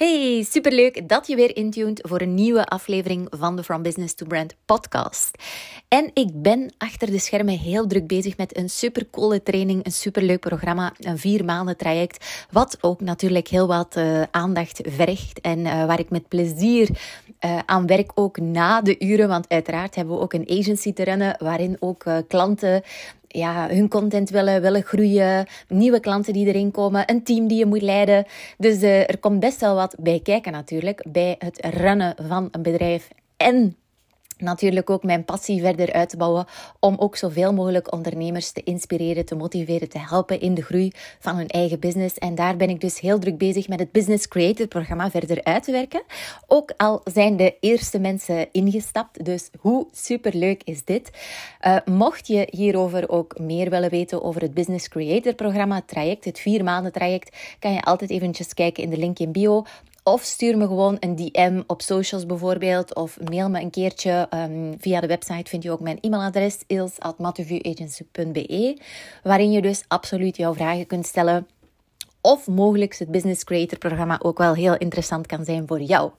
Hey, superleuk dat je weer intuned voor een nieuwe aflevering van de From Business to Brand podcast. En ik ben achter de schermen heel druk bezig met een supercoole training, een superleuk programma, een vier maanden traject, wat ook natuurlijk heel wat uh, aandacht vergt en uh, waar ik met plezier uh, aan werk ook na de uren, want uiteraard hebben we ook een agency te runnen waarin ook klanten ja, hun content willen, willen groeien, nieuwe klanten die erin komen, een team die je moet leiden. Dus uh, er komt best wel wat bij kijken natuurlijk, bij het runnen van een bedrijf en natuurlijk ook mijn passie verder uit te bouwen om ook zoveel mogelijk ondernemers te inspireren, te motiveren, te helpen in de groei van hun eigen business. En daar ben ik dus heel druk bezig met het Business Creator programma verder uit te werken. Ook al zijn de eerste mensen ingestapt, dus hoe superleuk is dit? Uh, mocht je hierover ook meer willen weten over het Business Creator programma traject, het vier maanden traject, kan je altijd eventjes kijken in de link in bio of stuur me gewoon een DM op socials bijvoorbeeld. Of mail me een keertje. Um, via de website vind je ook mijn e-mailadres ils.matovuagency.be Waarin je dus absoluut jouw vragen kunt stellen. Of mogelijk het Business Creator programma ook wel heel interessant kan zijn voor jou.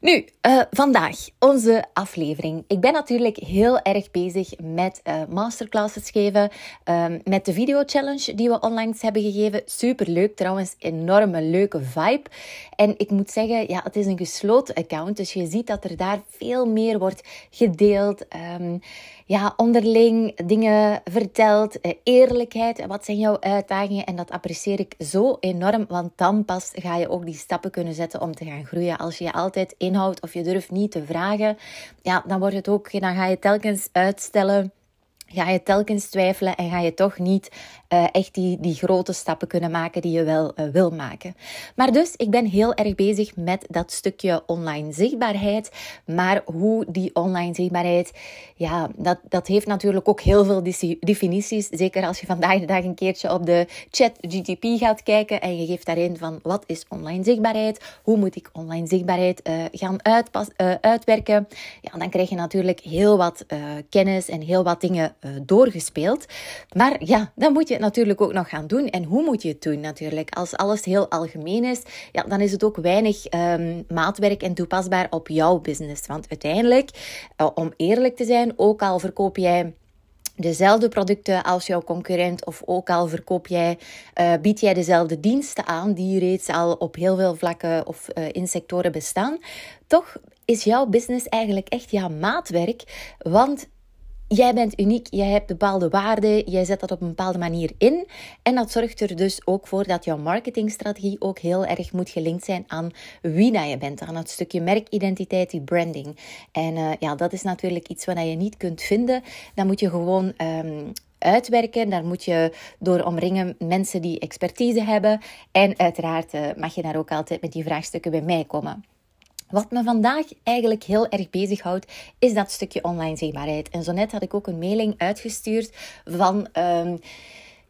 Nu, uh, vandaag onze aflevering. Ik ben natuurlijk heel erg bezig met uh, masterclasses geven, um, met de video challenge die we online hebben gegeven. Super leuk trouwens, enorme leuke vibe. En ik moet zeggen, ja, het is een gesloten account, dus je ziet dat er daar veel meer wordt gedeeld. Um, ja, onderling dingen vertelt, eh, eerlijkheid. Wat zijn jouw uitdagingen? En dat apprecieer ik zo enorm, want dan pas ga je ook die stappen kunnen zetten om te gaan groeien. Als je je altijd of je durft niet te vragen, ja, dan wordt het ook, dan ga je telkens uitstellen ga je telkens twijfelen en ga je toch niet uh, echt die, die grote stappen kunnen maken die je wel uh, wil maken. Maar dus, ik ben heel erg bezig met dat stukje online zichtbaarheid. Maar hoe die online zichtbaarheid, ja, dat, dat heeft natuurlijk ook heel veel definities. Zeker als je vandaag de dag een keertje op de chat GTP gaat kijken en je geeft daarin van wat is online zichtbaarheid? Hoe moet ik online zichtbaarheid uh, gaan uitpas, uitwerken? Ja, dan krijg je natuurlijk heel wat kennis en heel wat dingen doorgespeeld. Maar ja, dan moet je natuurlijk ook nog gaan doen. En hoe moet je het doen natuurlijk? Als alles heel algemeen is, ja, dan is het ook weinig um, maatwerk en toepasbaar op jouw business. Want uiteindelijk, uh, om eerlijk te zijn, ook al verkoop jij dezelfde producten als jouw concurrent of ook al verkoop jij, uh, bied jij dezelfde diensten aan die reeds al op heel veel vlakken of uh, in sectoren bestaan, toch is jouw business eigenlijk echt jouw maatwerk, want Jij bent uniek, jij hebt bepaalde waarden, jij zet dat op een bepaalde manier in. En dat zorgt er dus ook voor dat jouw marketingstrategie ook heel erg moet gelinkt zijn aan wie dat je bent. Aan het stukje merkidentiteit, die branding. En uh, ja, dat is natuurlijk iets wat je niet kunt vinden. Dan moet je gewoon um, uitwerken. Daar moet je door omringen mensen die expertise hebben. En uiteraard uh, mag je daar ook altijd met die vraagstukken bij mij komen. Wat me vandaag eigenlijk heel erg bezighoudt, is dat stukje online zichtbaarheid. En zo net had ik ook een mailing uitgestuurd van. Um,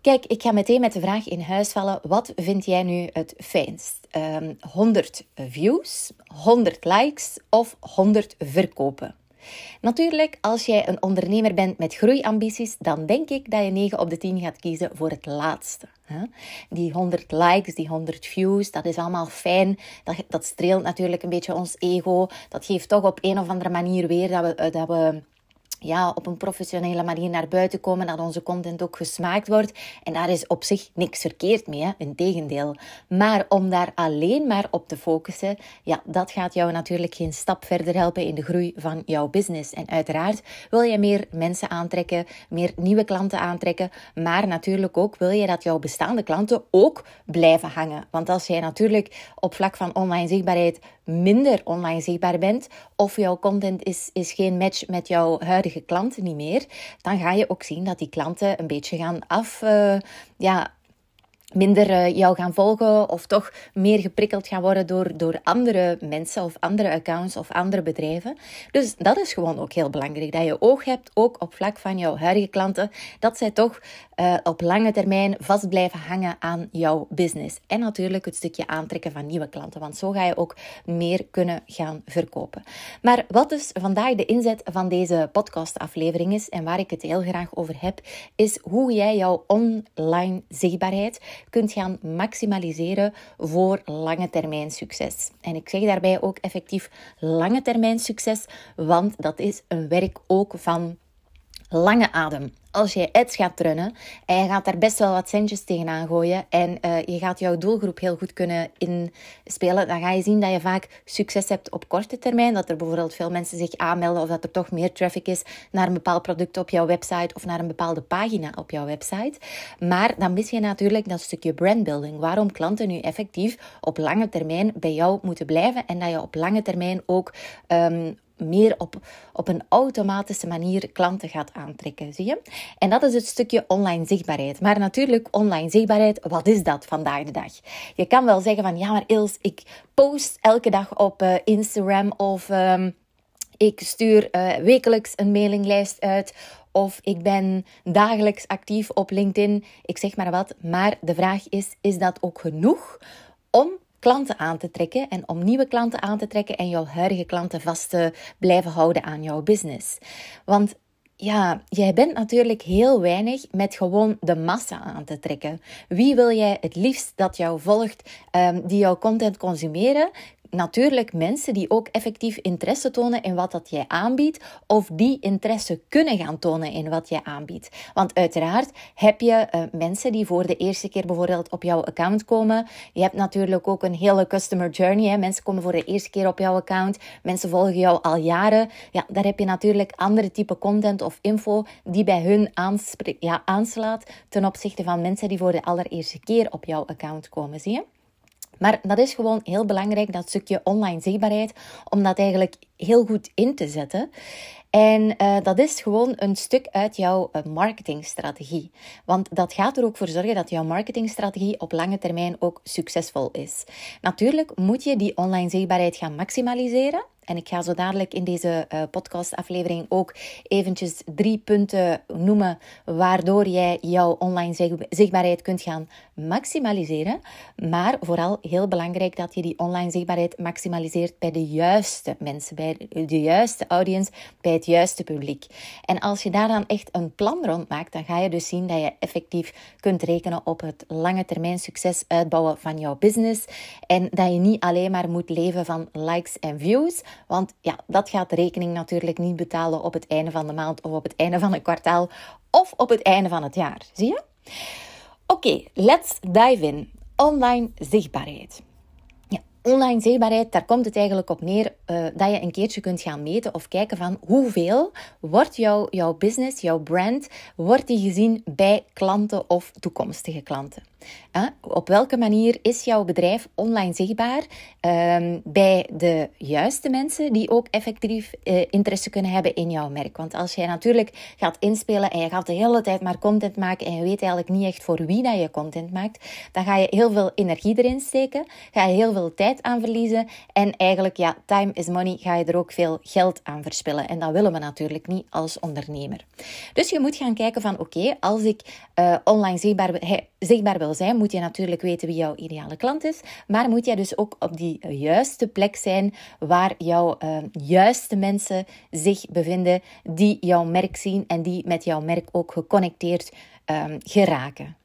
Kijk, ik ga meteen met de vraag in huis vallen. Wat vind jij nu het fijnst? Um, ehm, 100 views, 100 likes of 100 verkopen? Natuurlijk, als jij een ondernemer bent met groeiambities, dan denk ik dat je 9 op de 10 gaat kiezen voor het laatste. Die 100 likes, die 100 views, dat is allemaal fijn. Dat, dat streelt natuurlijk een beetje ons ego. Dat geeft toch op een of andere manier weer dat we, dat we ja, op een professionele manier naar buiten komen, dat onze content ook gesmaakt wordt. En daar is op zich niks verkeerd mee, hè? integendeel. Maar om daar alleen maar op te focussen, ja, dat gaat jou natuurlijk geen stap verder helpen in de groei van jouw business. En uiteraard wil je meer mensen aantrekken, meer nieuwe klanten aantrekken, maar natuurlijk ook wil je dat jouw bestaande klanten ook blijven hangen. Want als jij natuurlijk op vlak van online zichtbaarheid minder online zichtbaar bent of jouw content is, is geen match met jouw huidige klanten niet meer, dan ga je ook zien dat die klanten een beetje gaan af, uh, ja, minder uh, jou gaan volgen of toch meer geprikkeld gaan worden door, door andere mensen of andere accounts of andere bedrijven. Dus dat is gewoon ook heel belangrijk. Dat je oog hebt, ook op vlak van jouw huidige klanten, dat zij toch uh, op lange termijn vast blijven hangen aan jouw business. En natuurlijk het stukje aantrekken van nieuwe klanten, want zo ga je ook meer kunnen gaan verkopen. Maar wat dus vandaag de inzet van deze podcastaflevering is en waar ik het heel graag over heb, is hoe jij jouw online zichtbaarheid kunt gaan maximaliseren voor lange termijn succes. En ik zeg daarbij ook effectief lange termijn succes, want dat is een werk ook van lange adem als je ads gaat runnen en je gaat daar best wel wat centjes tegenaan gooien en uh, je gaat jouw doelgroep heel goed kunnen inspelen, dan ga je zien dat je vaak succes hebt op korte termijn. Dat er bijvoorbeeld veel mensen zich aanmelden of dat er toch meer traffic is naar een bepaald product op jouw website of naar een bepaalde pagina op jouw website. Maar dan mis je natuurlijk dat stukje brandbuilding. Waarom klanten nu effectief op lange termijn bij jou moeten blijven en dat je op lange termijn ook um, meer op, op een automatische manier klanten gaat aantrekken. Zie je? En dat is het stukje online zichtbaarheid. Maar natuurlijk, online zichtbaarheid, wat is dat vandaag de dag? Je kan wel zeggen van ja, maar Ils, ik post elke dag op uh, Instagram of um, ik stuur uh, wekelijks een mailinglijst uit. Of ik ben dagelijks actief op LinkedIn. Ik zeg maar wat. Maar de vraag is: is dat ook genoeg om klanten aan te trekken en om nieuwe klanten aan te trekken en jouw huidige klanten vast te blijven houden aan jouw business. Want ja, jij bent natuurlijk heel weinig met gewoon de massa aan te trekken. Wie wil jij het liefst dat jou volgt, um, die jouw content consumeren? Natuurlijk mensen die ook effectief interesse tonen in wat dat jij aanbiedt, of die interesse kunnen gaan tonen in wat jij aanbiedt. Want uiteraard heb je uh, mensen die voor de eerste keer bijvoorbeeld op jouw account komen. Je hebt natuurlijk ook een hele customer journey. Hè. Mensen komen voor de eerste keer op jouw account. Mensen volgen jou al jaren. Ja, daar heb je natuurlijk andere type content of info die bij hun ja, aanslaat ten opzichte van mensen die voor de allereerste keer op jouw account komen. Zie je? Maar dat is gewoon heel belangrijk, dat stukje online zichtbaarheid, om dat eigenlijk heel goed in te zetten. En uh, dat is gewoon een stuk uit jouw uh, marketingstrategie. Want dat gaat er ook voor zorgen dat jouw marketingstrategie op lange termijn ook succesvol is. Natuurlijk moet je die online zichtbaarheid gaan maximaliseren. En ik ga zo dadelijk in deze uh, podcastaflevering ook eventjes drie punten noemen waardoor jij jouw online zichtbaarheid kunt gaan maximaliseren. Maar vooral heel belangrijk dat je die online zichtbaarheid maximaliseert bij de juiste mensen, bij de juiste audience, bij het juiste publiek. En als je daar dan echt een plan rond maakt, dan ga je dus zien dat je effectief kunt rekenen op het lange termijn succes uitbouwen van jouw business. En dat je niet alleen maar moet leven van likes en views, want ja, dat gaat de rekening natuurlijk niet betalen op het einde van de maand of op het einde van een kwartaal of op het einde van het jaar. Zie je? Oké, let's dive in. Online zichtbaarheid. Ja, online zichtbaarheid, daar komt het eigenlijk op neer uh, dat je een keertje kunt gaan meten of kijken van hoeveel wordt jouw, jouw business, jouw brand, wordt die gezien bij klanten of toekomstige klanten. Op welke manier is jouw bedrijf online zichtbaar ehm, bij de juiste mensen die ook effectief uh, interesse kunnen hebben in jouw merk? Want als jij natuurlijk gaat inspelen en je gaat de hele tijd maar content maken en je weet eigenlijk niet echt voor wie dat je content maakt, dan ga je heel veel energie erin steken, ga je heel veel tijd aan verliezen en eigenlijk, ja, time is money, ga je er ook veel geld aan verspillen. En dat willen we natuurlijk niet als ondernemer. Dus je moet gaan kijken van, oké, als ik uh, online zichtbaar, zichtbaar wil zijn, moet je natuurlijk weten wie jouw ideale klant is. Maar moet jij dus ook op die juiste plek zijn waar jouw uh, juiste mensen zich bevinden, die jouw merk zien en die met jouw merk ook geconnecteerd um, geraken.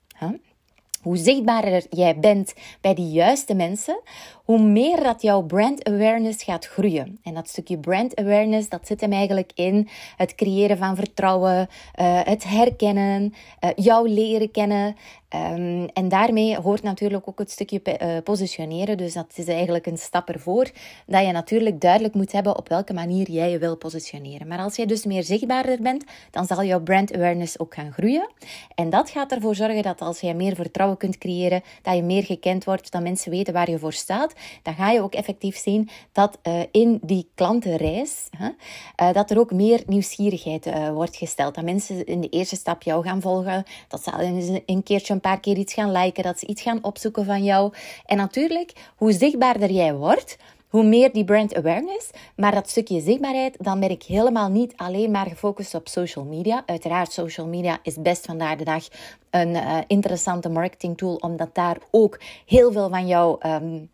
Hoe zichtbaarder jij bent bij die juiste mensen, hoe meer dat jouw brand awareness gaat groeien. En dat stukje brand awareness, dat zit hem eigenlijk in het creëren van vertrouwen, uh, het herkennen, uh, jou leren kennen. Um, en daarmee hoort natuurlijk ook het stukje uh, positioneren. Dus dat is eigenlijk een stap ervoor. Dat je natuurlijk duidelijk moet hebben op welke manier jij je wil positioneren. Maar als jij dus meer zichtbaarder bent, dan zal jouw brand awareness ook gaan groeien. En dat gaat ervoor zorgen dat als jij meer vertrouwen vertrouwen kunt creëren, dat je meer gekend wordt, dat mensen weten waar je voor staat, dan ga je ook effectief zien dat uh, in die klantenreis, uh, dat er ook meer nieuwsgierigheid uh, wordt gesteld. Dat mensen in de eerste stap jou gaan volgen, dat ze een keertje een paar keer iets gaan liken, dat ze iets gaan opzoeken van jou. En natuurlijk, hoe zichtbaarder jij wordt, hoe meer die brand awareness, maar dat stukje zichtbaarheid, dan ben ik helemaal niet alleen maar gefocust op social media. Uiteraard, social media is best vandaag de dag een uh, interessante marketing tool, omdat daar ook heel veel van jouw um,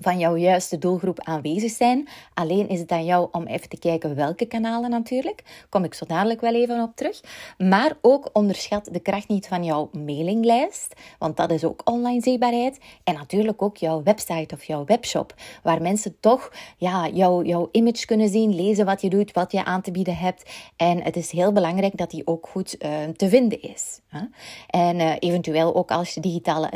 van jouw juiste doelgroep aanwezig zijn. Alleen is het aan jou om even te kijken welke kanalen natuurlijk. Kom ik zo dadelijk wel even op terug. Maar ook onderschat de kracht niet van jouw mailinglijst, want dat is ook online zichtbaarheid. En natuurlijk ook jouw website of jouw webshop, waar mensen toch ja, jouw, jouw image kunnen zien, lezen wat je doet, wat je aan te bieden hebt. En het is heel belangrijk dat die ook goed uh, te vinden is. Hè? En uh, eventueel ook als je digitale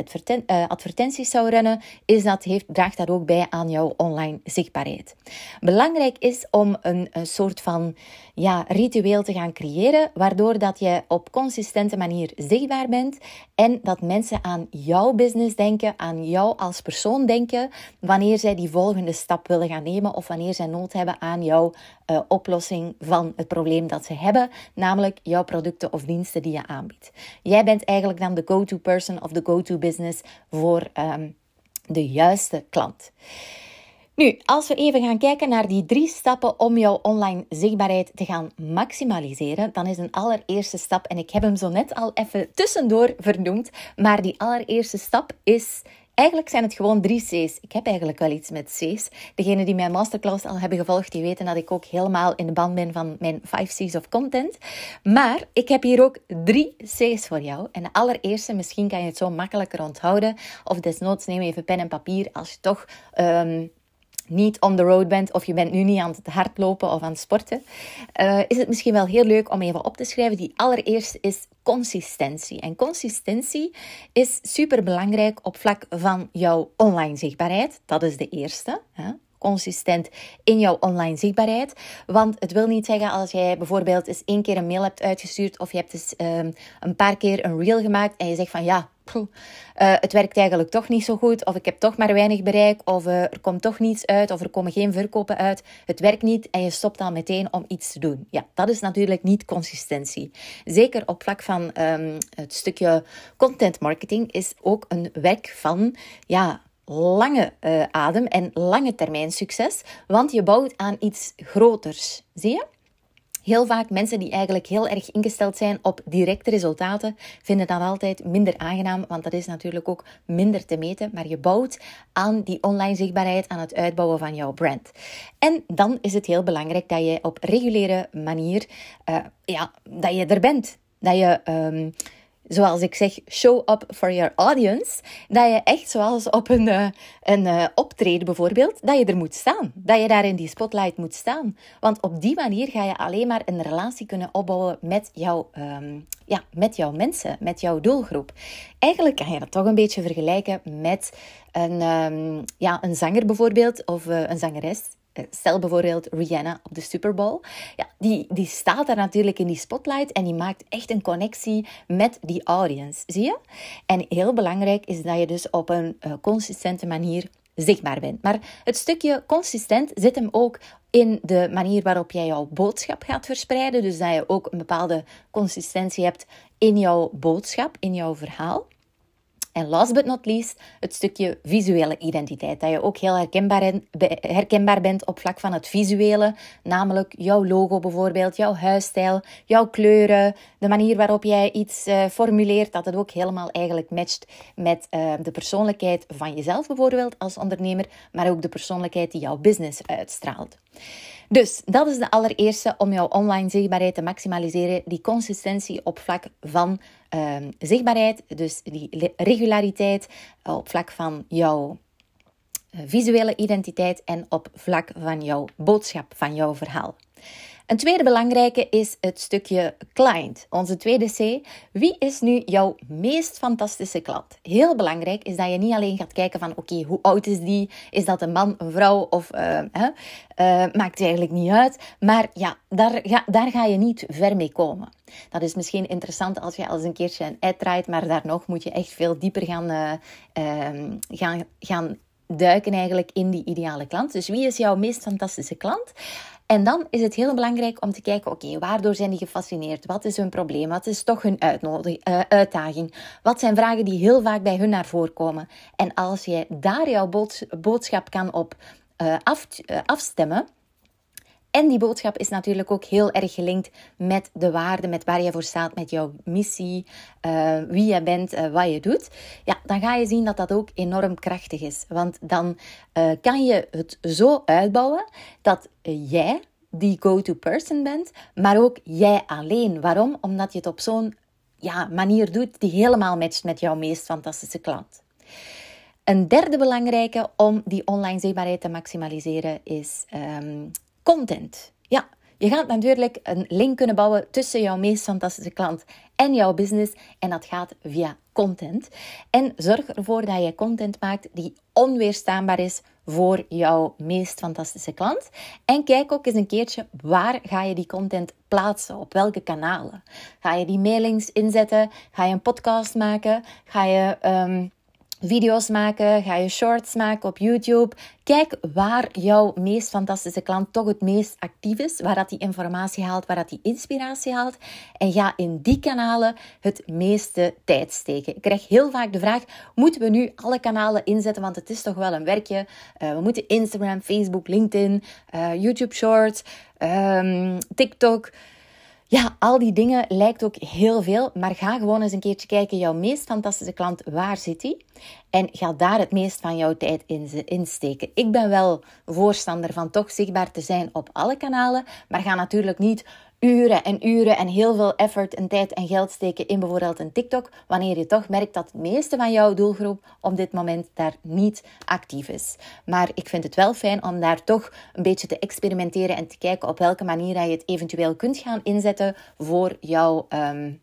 uh, advertenties zou runnen, is dat, heeft, draagt dat ook bij aan jouw online zichtbaarheid. Belangrijk is om een, een soort van ja, ritueel te gaan creëren, waardoor dat je op consistente manier zichtbaar bent en dat mensen aan jouw business denken, aan jou als persoon denken, wanneer zij die volgende stap willen gaan nemen of wanneer zij nood hebben aan jouw uh, oplossing van het probleem dat ze hebben, namelijk jouw producten of diensten die je aanbiedt. Jij bent eigenlijk dan de go-to person of de go-to business voor um, de juiste klant. Nu, als we even gaan kijken naar die drie stappen om jouw online zichtbaarheid te gaan maximaliseren, dan is een allereerste stap, en ik heb hem zo net al even tussendoor vernoemd, maar die allereerste stap is Eigenlijk zijn het gewoon drie C's. Ik heb eigenlijk wel iets met C's. Degenen die mijn masterclass al hebben gevolgd, die weten dat ik ook helemaal in de band ben van mijn 5 C's of content. Maar ik heb hier ook drie C's voor jou. En de allereerste, misschien kan je het zo makkelijker onthouden. Of desnoods neem even pen en papier als je toch... Um, niet on the road bent of je bent nu niet aan het hardlopen of aan het sporten, uh, is het misschien wel heel leuk om even op te schrijven. Die allereerst is consistentie. En consistentie is super belangrijk op vlak van jouw online zichtbaarheid. Dat is de eerste. Hè? consistent in jouw online zichtbaarheid. Want het wil niet zeggen als jij bijvoorbeeld eens één keer een mail hebt uitgestuurd of je hebt eens um, een paar keer een reel gemaakt en je zegt van ja, uh, het werkt eigenlijk toch niet zo goed, of ik heb toch maar weinig bereik, of uh, er komt toch niets uit, of er komen geen verkopen uit. Het werkt niet en je stopt dan meteen om iets te doen. Ja, dat is natuurlijk niet consistentie. Zeker op vlak van um, het stukje content marketing is ook een werk van ja, lange uh, adem en lange termijn succes, want je bouwt aan iets groters. Zie je? Heel vaak mensen die eigenlijk heel erg ingesteld zijn op directe resultaten, vinden dat altijd minder aangenaam, want dat is natuurlijk ook minder te meten. Maar je bouwt aan die online zichtbaarheid, aan het uitbouwen van jouw brand. En dan is het heel belangrijk dat je op reguliere manier, uh, ja, dat je er bent. Dat je um, zoals ik zeg, show up for your audience. Dat je echt, zoals op een, uh, een uh, optreden bijvoorbeeld, dat je er moet staan. Dat je daar in die spotlight moet staan. Want op die manier ga je alleen maar een relatie kunnen opbouwen met, jou, um, ja, met jouw mensen, met jouw doelgroep. Eigenlijk kan je dat toch een beetje vergelijken met een, um, ja, een zanger bijvoorbeeld, of uh, een zangeres eh, stel bijvoorbeeld Rihanna op de Super Bowl. Ja, die, die staat daar natuurlijk in die spotlight en die maakt echt een connectie met die audience. Zie je? En heel belangrijk is dat je dus op een uh, consistente manier zichtbaar bent. Maar het stukje consistent zit hem ook in de manier waarop jij jouw boodschap gaat verspreiden. Dus dat je ook een bepaalde consistentie hebt in jouw boodschap, in jouw verhaal. En last but not least, het stukje visuele identiteit. Dat je ook heel herkenbaar, herkenbaar bent op vlak van het visuele. Namelijk jouw logo bijvoorbeeld, jouw huisstijl, jouw kleuren. De manier waarop jij iets uh, formuleert. Dat het ook helemaal eigenlijk matcht met uh, de persoonlijkheid van jezelf bijvoorbeeld als ondernemer. Maar ook de persoonlijkheid die jouw business uitstraalt. Dus dat is de allereerste om jouw online zichtbaarheid te maximaliseren. Die consistentie op vlak van um, zichtbaarheid, dus die regulariteit op vlak van jouw uh, visuele identiteit en op vlak van jouw boodschap, van jouw verhaal. Een tweede belangrijke is het stukje client. Onze tweede C. Wie is nu jouw meest fantastische klant? Heel belangrijk is dat je niet alleen gaat kijken van oké, hoe oud is die? Is dat een man, een vrouw of uh? Uh, maakt eigenlijk niet uit. Maar ja, daar ga, daar ga je niet ver mee komen. Dat is misschien interessant als je als een keertje een ad draait, maar daar nog moet je echt veel dieper gaan, uh, gaan, gaan duiken eigenlijk in die ideale klant. Dus wie is jouw meest fantastische klant? En dan is het heel belangrijk om te kijken, oké, waardoor zijn die gefascineerd? Wat is hun probleem? Wat is toch hun uh, uitdaging? Wat zijn vragen die heel vaak bij hun naar voren komen? En als jij daar jouw boodschap kan op uh, af, afstemmen, en die boodschap is natuurlijk ook heel erg gelinkt met de waarde, met waar je voor staat, met jouw missie, uh, wie je bent, uh, wat je doet. Ja, dan ga je zien dat dat ook enorm krachtig is. Want dan uh, kan je het zo uitbouwen dat jij die go-to person bent, maar ook jij alleen. Waarom? Omdat je het op zo'n ja, manier doet die helemaal matcht met jouw meest fantastische klant. Een derde belangrijke om die online zichtbaarheid te maximaliseren is um, content. Ja, je gaat natuurlijk een link kunnen bouwen tussen jouw meest fantastische klant en jouw business. En dat gaat via content. En zorg ervoor dat je content maakt die onweerstaanbaar is voor jouw meest fantastische klant. En kijk ook eens een keertje waar ga je die content plaatsen, op welke kanalen. Ga je die mailings inzetten? Ga je een podcast maken? Ga je um, video's maken? Ga je shorts maken op YouTube? Kijk waar jouw meest fantastische klant toch het meest actief is, waar dat die informatie haalt, waar dat die inspiratie haalt. En ga in die kanalen het meeste tijd steken. Ik krijg heel vaak de vraag: moeten we nu alle kanalen inzetten? Want het is toch wel een werkje. Uh, we moeten Instagram, Facebook, LinkedIn, uh, YouTube Shorts, um, TikTok. Ja, al die dingen lijkt ook heel veel, maar ga gewoon eens een keertje kijken, jouw meest fantastische klant, waar zit die? En ga daar het meest van jouw tijd in insteken. Ik ben wel voorstander van toch zichtbaar te zijn op alle kanalen, maar ga natuurlijk niet uren en uren en heel veel effort en tijd en geld steken in bijvoorbeeld een TikTok, wanneer je toch merkt dat het meeste van jouw doelgroep op dit moment daar niet actief is. Maar ik vind het wel fijn om daar toch een beetje te experimenteren en te kijken op welke manier je het eventueel kunt gaan inzetten voor jouw um,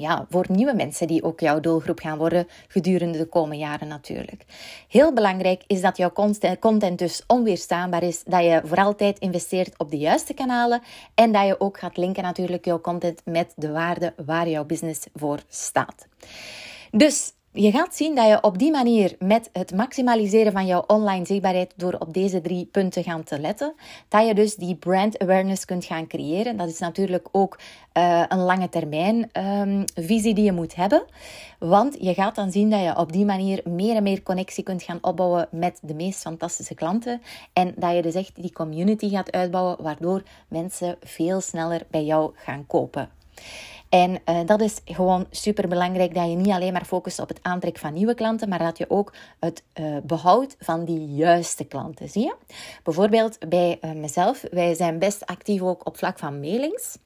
ja, voor nieuwe mensen die ook jouw doelgroep gaan worden gedurende de komende jaren natuurlijk. Heel belangrijk is dat jouw content dus onweerstaanbaar is, dat je voor altijd investeert op de juiste kanalen en dat je ook gaat linken natuurlijk jouw content met de waarde waar jouw business voor staat. Dus je gaat zien dat je op die manier met het maximaliseren van jouw online zichtbaarheid door op deze drie punten gaan te letten, dat je dus die brand awareness kunt gaan creëren. Dat is natuurlijk ook uh, een lange termijn um, visie die je moet hebben, want je gaat dan zien dat je op die manier meer en meer connectie kunt gaan opbouwen met de meest fantastische klanten en dat je dus echt die community gaat uitbouwen, waardoor mensen veel sneller bij jou gaan kopen. En uh, dat is gewoon super belangrijk dat je niet alleen maar focust op het aantrekken van nieuwe klanten, maar dat je ook het uh, behoud van die juiste klanten. Zie je? Bijvoorbeeld bij uh, mezelf, wij zijn best actief ook op vlak van mailings.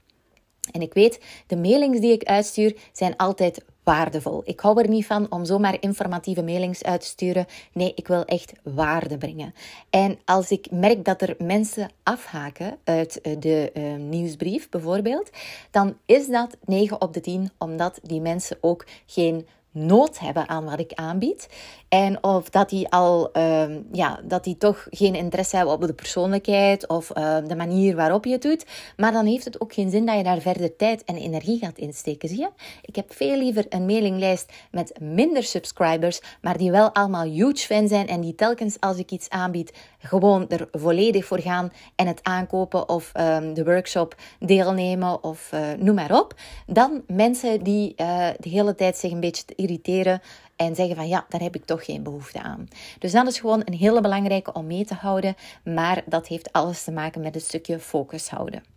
En ik weet, de mailings die ik uitstuur zijn altijd waardevol. Ik hou er niet van om zomaar informatieve mailings uit te sturen. Nee, ik wil echt waarde brengen. En als ik merk dat er mensen afhaken uit eh, de uh, nieuwsbrief bijvoorbeeld, dan is dat 9 op de 10, omdat die mensen ook geen nood hebben aan wat ik aanbied. En of dat die al, uh, ja, dat die toch geen interesse hebben op de persoonlijkheid of uh, de manier waarop je het doet. Maar dan heeft het ook geen zin dat je daar verder tijd en energie gaat insteken. Zie je? Ik heb veel liever een mailinglijst met minder subscribers, maar die wel allemaal huge fan zijn en die telkens als ik iets aanbied, gewoon er volledig voor gaan en het aankopen of um, de workshop deelnemen of uh, noem maar op. Dan mensen die uh, de hele tijd zich een beetje irriteren en zeggen van ja, daar heb ik toch geen behoefte aan. Dus dat is gewoon een hele belangrijke om mee te houden, maar dat heeft alles te maken met een stukje focus houden.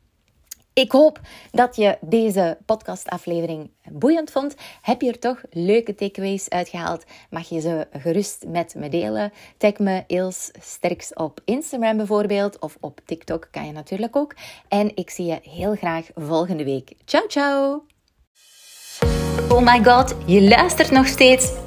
Ik hoop dat je deze podcastaflevering boeiend vond. Heb je er toch leuke takeaways uitgehaald? Mag je ze gerust met me delen? Tag me Eels Sterks op Instagram bijvoorbeeld. Of op TikTok kan je natuurlijk ook. En ik zie je heel graag volgende week. Ciao, ciao! Oh my god, je luistert nog steeds.